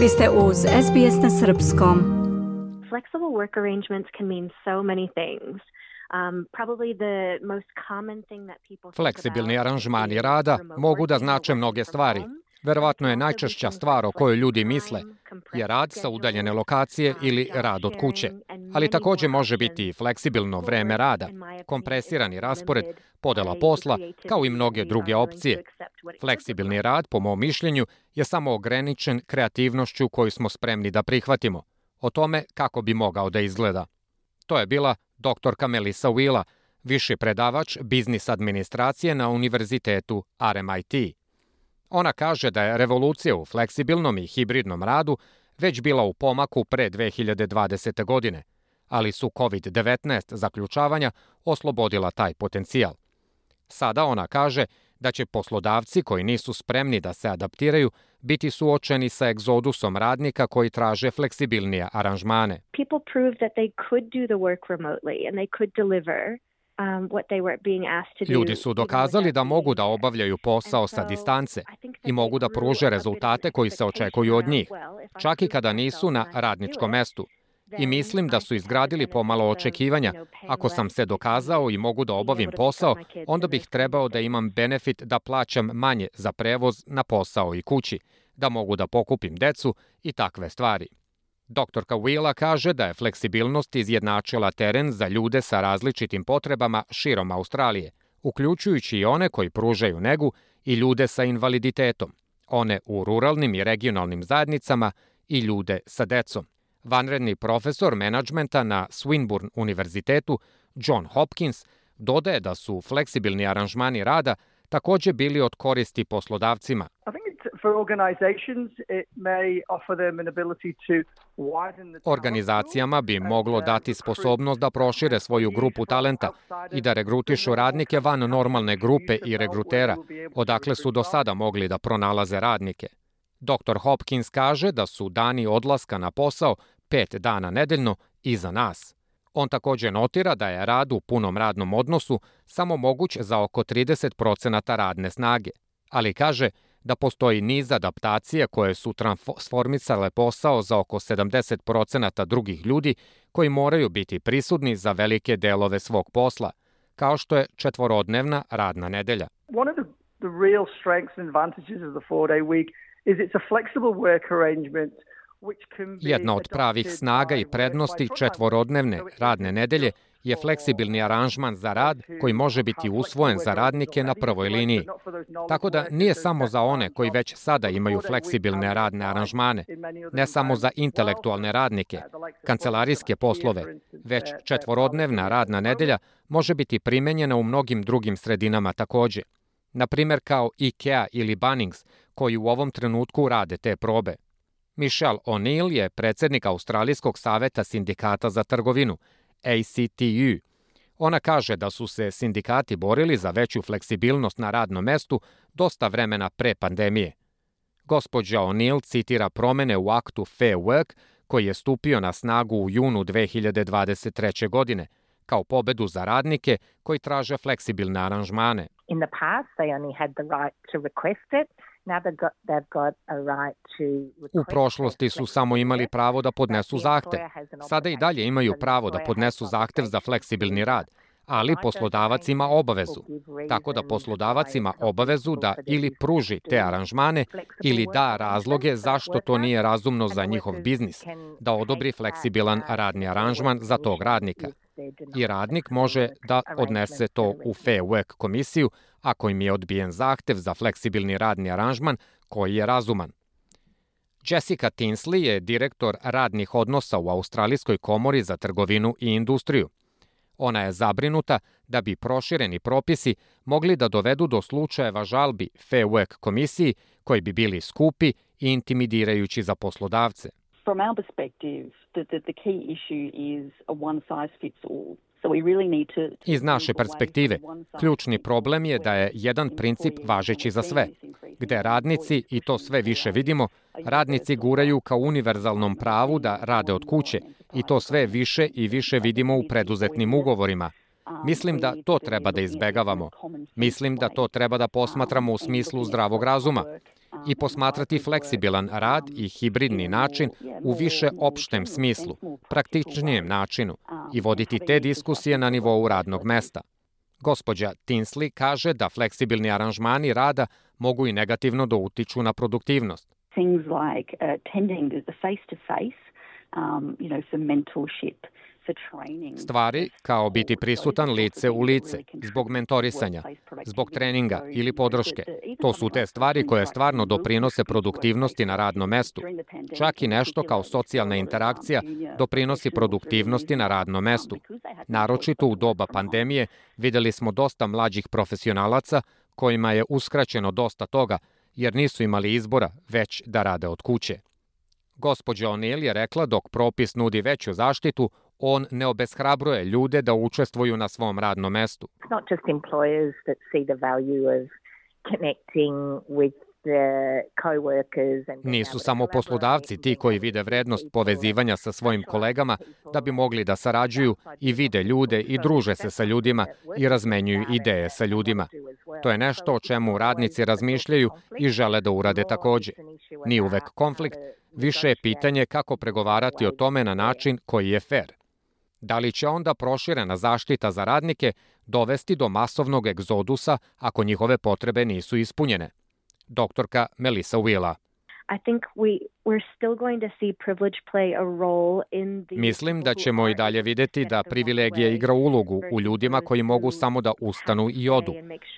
Vi ste uz SBS na Srpskom. Flexible work arrangements can mean so many things. Um, probably the most common thing that people think Fleksibilni about aranžmani is rada mogu da znače mnoge stvari. Verovatno je najčešća stvar o kojoj ljudi misle je rad sa udaljene lokacije um, ili rad od kuće. Ali takođe može biti i fleksibilno vreme rada, kompresirani raspored, podela posla, kao i mnoge druge opcije. Fleksibilni rad, po mom mišljenju, je samo ograničen kreativnošću koju smo spremni da prihvatimo. O tome kako bi mogao da izgleda. To je bila doktorka Melissa Wheela, viši predavač biznis administracije na univerzitetu RMIT. Ona kaže da je revolucija u fleksibilnom i hibridnom radu već bila u pomaku pre 2020. godine, ali su COVID-19 zaključavanja oslobodila taj potencijal. Sada ona kaže da će poslodavci koji nisu spremni da se adaptiraju biti suočeni sa egzodusom radnika koji traže fleksibilnije aranžmane. people proved that they could do the work remotely and they could deliver um. Ljudi su dokazali da mogu da obavljaju posao sa distance I mogu da pruže rezultate koji se očekuju od njih, čak i prove kada nisu na radničkom mestu. I mislim da su izgradili pomalo očekivanja. Ako sam se dokazao i mogu da obavim posao, onda bih trebao da imam benefit da plaćam manje za prevoz na posao i kući, da mogu da pokupim decu i takve stvari. Doktorka Wheela kaže da je fleksibilnost izjednačila teren za ljude sa različitim potrebama širom Australije, uključujući i one koji pružaju negu i ljude sa invaliditetom, one u ruralnim i regionalnim zajednicama i ljude sa decom. Vanredni profesor menadžmenta na Swinburne univerzitetu John Hopkins dodaje da su fleksibilni aranžmani rada takođe bili od koristi poslodavcima, Organizacijama bi moglo uh, dati sposobnost da prošire svoju grupu talenta i da regrutišu radnike van normalne grupe i regrutera, odakle su do sada mogli da pronalaze radnike. Dr. Hopkins kaže da su dani odlaska na posao pet dana nedeljno iza nas. On takođe notira da je rad u punom radnom odnosu samo moguć za oko 30% radne snage, ali kaže da postoji niz adaptacije koje su transformisale posao za oko 70% drugih ljudi koji moraju biti prisutni za velike delove svog posla, kao što je četvorodnevna radna nedelja. One of the, the real strengths and advantages of the four-day week Jedna od pravih snaga i prednosti četvorodnevne radne nedelje je fleksibilni aranžman za rad koji može biti usvojen za radnike na prvoj liniji. Tako da nije samo za one koji već sada imaju fleksibilne radne aranžmane, ne samo za intelektualne radnike, kancelarijske poslove, već četvorodnevna radna nedelja može biti primenjena u mnogim drugim sredinama takođe. Na primer kao IKEA ili Bunnings, koji u ovom trenutku rade te probe. Michelle O'Neill je predsednik Australijskog saveta sindikata za trgovinu, ACTU. Ona kaže da su se sindikati borili za veću fleksibilnost na radnom mestu dosta vremena pre pandemije. Gospođa O'Neill citira promene u aktu Fair Work koji je stupio na snagu u junu 2023. godine, kao pobedu za radnike koji traže fleksibilne aranžmane. In the past, they only had the right to request it. U prošlosti su samo imali pravo da podnesu zahtev. Sada i dalje imaju pravo da podnesu zahtev za fleksibilni rad, ali poslodavac ima obavezu. Tako da poslodavac ima obavezu da ili pruži te aranžmane ili da razloge zašto to nije razumno za njihov biznis, da odobri fleksibilan radni aranžman za tog radnika. I radnik može da odnese to u Fair Work komisiju ako im je odbijen zahtev za fleksibilni radni aranžman koji je razuman. Jessica Tinsley je direktor radnih odnosa u Australijskoj komori za trgovinu i industriju. Ona je zabrinuta da bi prošireni propisi mogli da dovedu do slučajeva žalbi Fair Work komisiji koji bi bili skupi i intimidirajući za poslodavce. From our perspective, the, the, the key issue is a one size fits all. Iz naše perspektive, ključni problem je da je jedan princip važeći za sve, gde radnici, i to sve više vidimo, radnici guraju ka univerzalnom pravu da rade od kuće i to sve više i više vidimo u preduzetnim ugovorima, Mislim da to treba da izbegavamo. Mislim da to treba da posmatramo u smislu zdravog razuma i posmatrati fleksibilan rad i hibridni način u više opštem smislu, praktičnijem načinu i voditi te diskusije na nivou radnog mesta. Gospođa Tinsley kaže da fleksibilni aranžmani rada mogu i negativno da utiču na produktivnost. Things like uh, attending the face-to-face, um, you know, some mentorship, Stvari kao biti prisutan lice u lice, zbog mentorisanja, zbog treninga ili podrške. To su te stvari koje stvarno doprinose produktivnosti na radnom mestu. Čak i nešto kao socijalna interakcija doprinosi produktivnosti na radnom mestu. Naročito u doba pandemije videli smo dosta mlađih profesionalaca kojima je uskraćeno dosta toga jer nisu imali izbora već da rade od kuće. Gospođa O'Neill je rekla dok propis nudi veću zaštitu, on ne obeshrabruje ljude da učestvuju na svom radnom mestu. It's not just employers that see the value of connecting with Nisu samo poslodavci ti koji vide vrednost povezivanja sa svojim kolegama da bi mogli da sarađuju i vide ljude i druže se sa ljudima i razmenjuju ideje sa ljudima. To je nešto o čemu radnici razmišljaju i žele da urade takođe. Ni uvek konflikt, više je pitanje kako pregovarati o tome na način koji je fair. Da li će onda proširena zaštita za radnike dovesti do masovnog egzodusa ako njihove potrebe nisu ispunjene? Doktorka Melissa Willa. Mislim da ćemo i dalje videti da privilegija igra ulogu u ljudima koji mogu samo da ustanu i odu,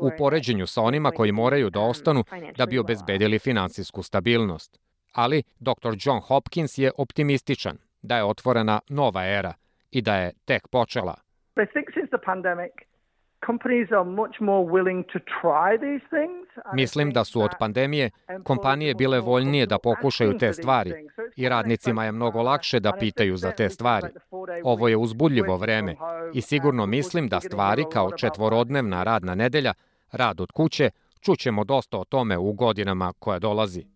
u poređenju sa onima koji moraju da ostanu da bi obezbedili finansijsku stabilnost. Ali dr. John Hopkins je optimističan da je otvorena nova era – i da je tek počela. Mislim da su od pandemije kompanije bile voljnije da pokušaju te stvari i radnicima je mnogo lakše da pitaju za te stvari. Ovo je uzbudljivo vreme i sigurno mislim da stvari kao četvorodnevna radna nedelja, rad od kuće, čućemo dosta o tome u godinama koja dolazi.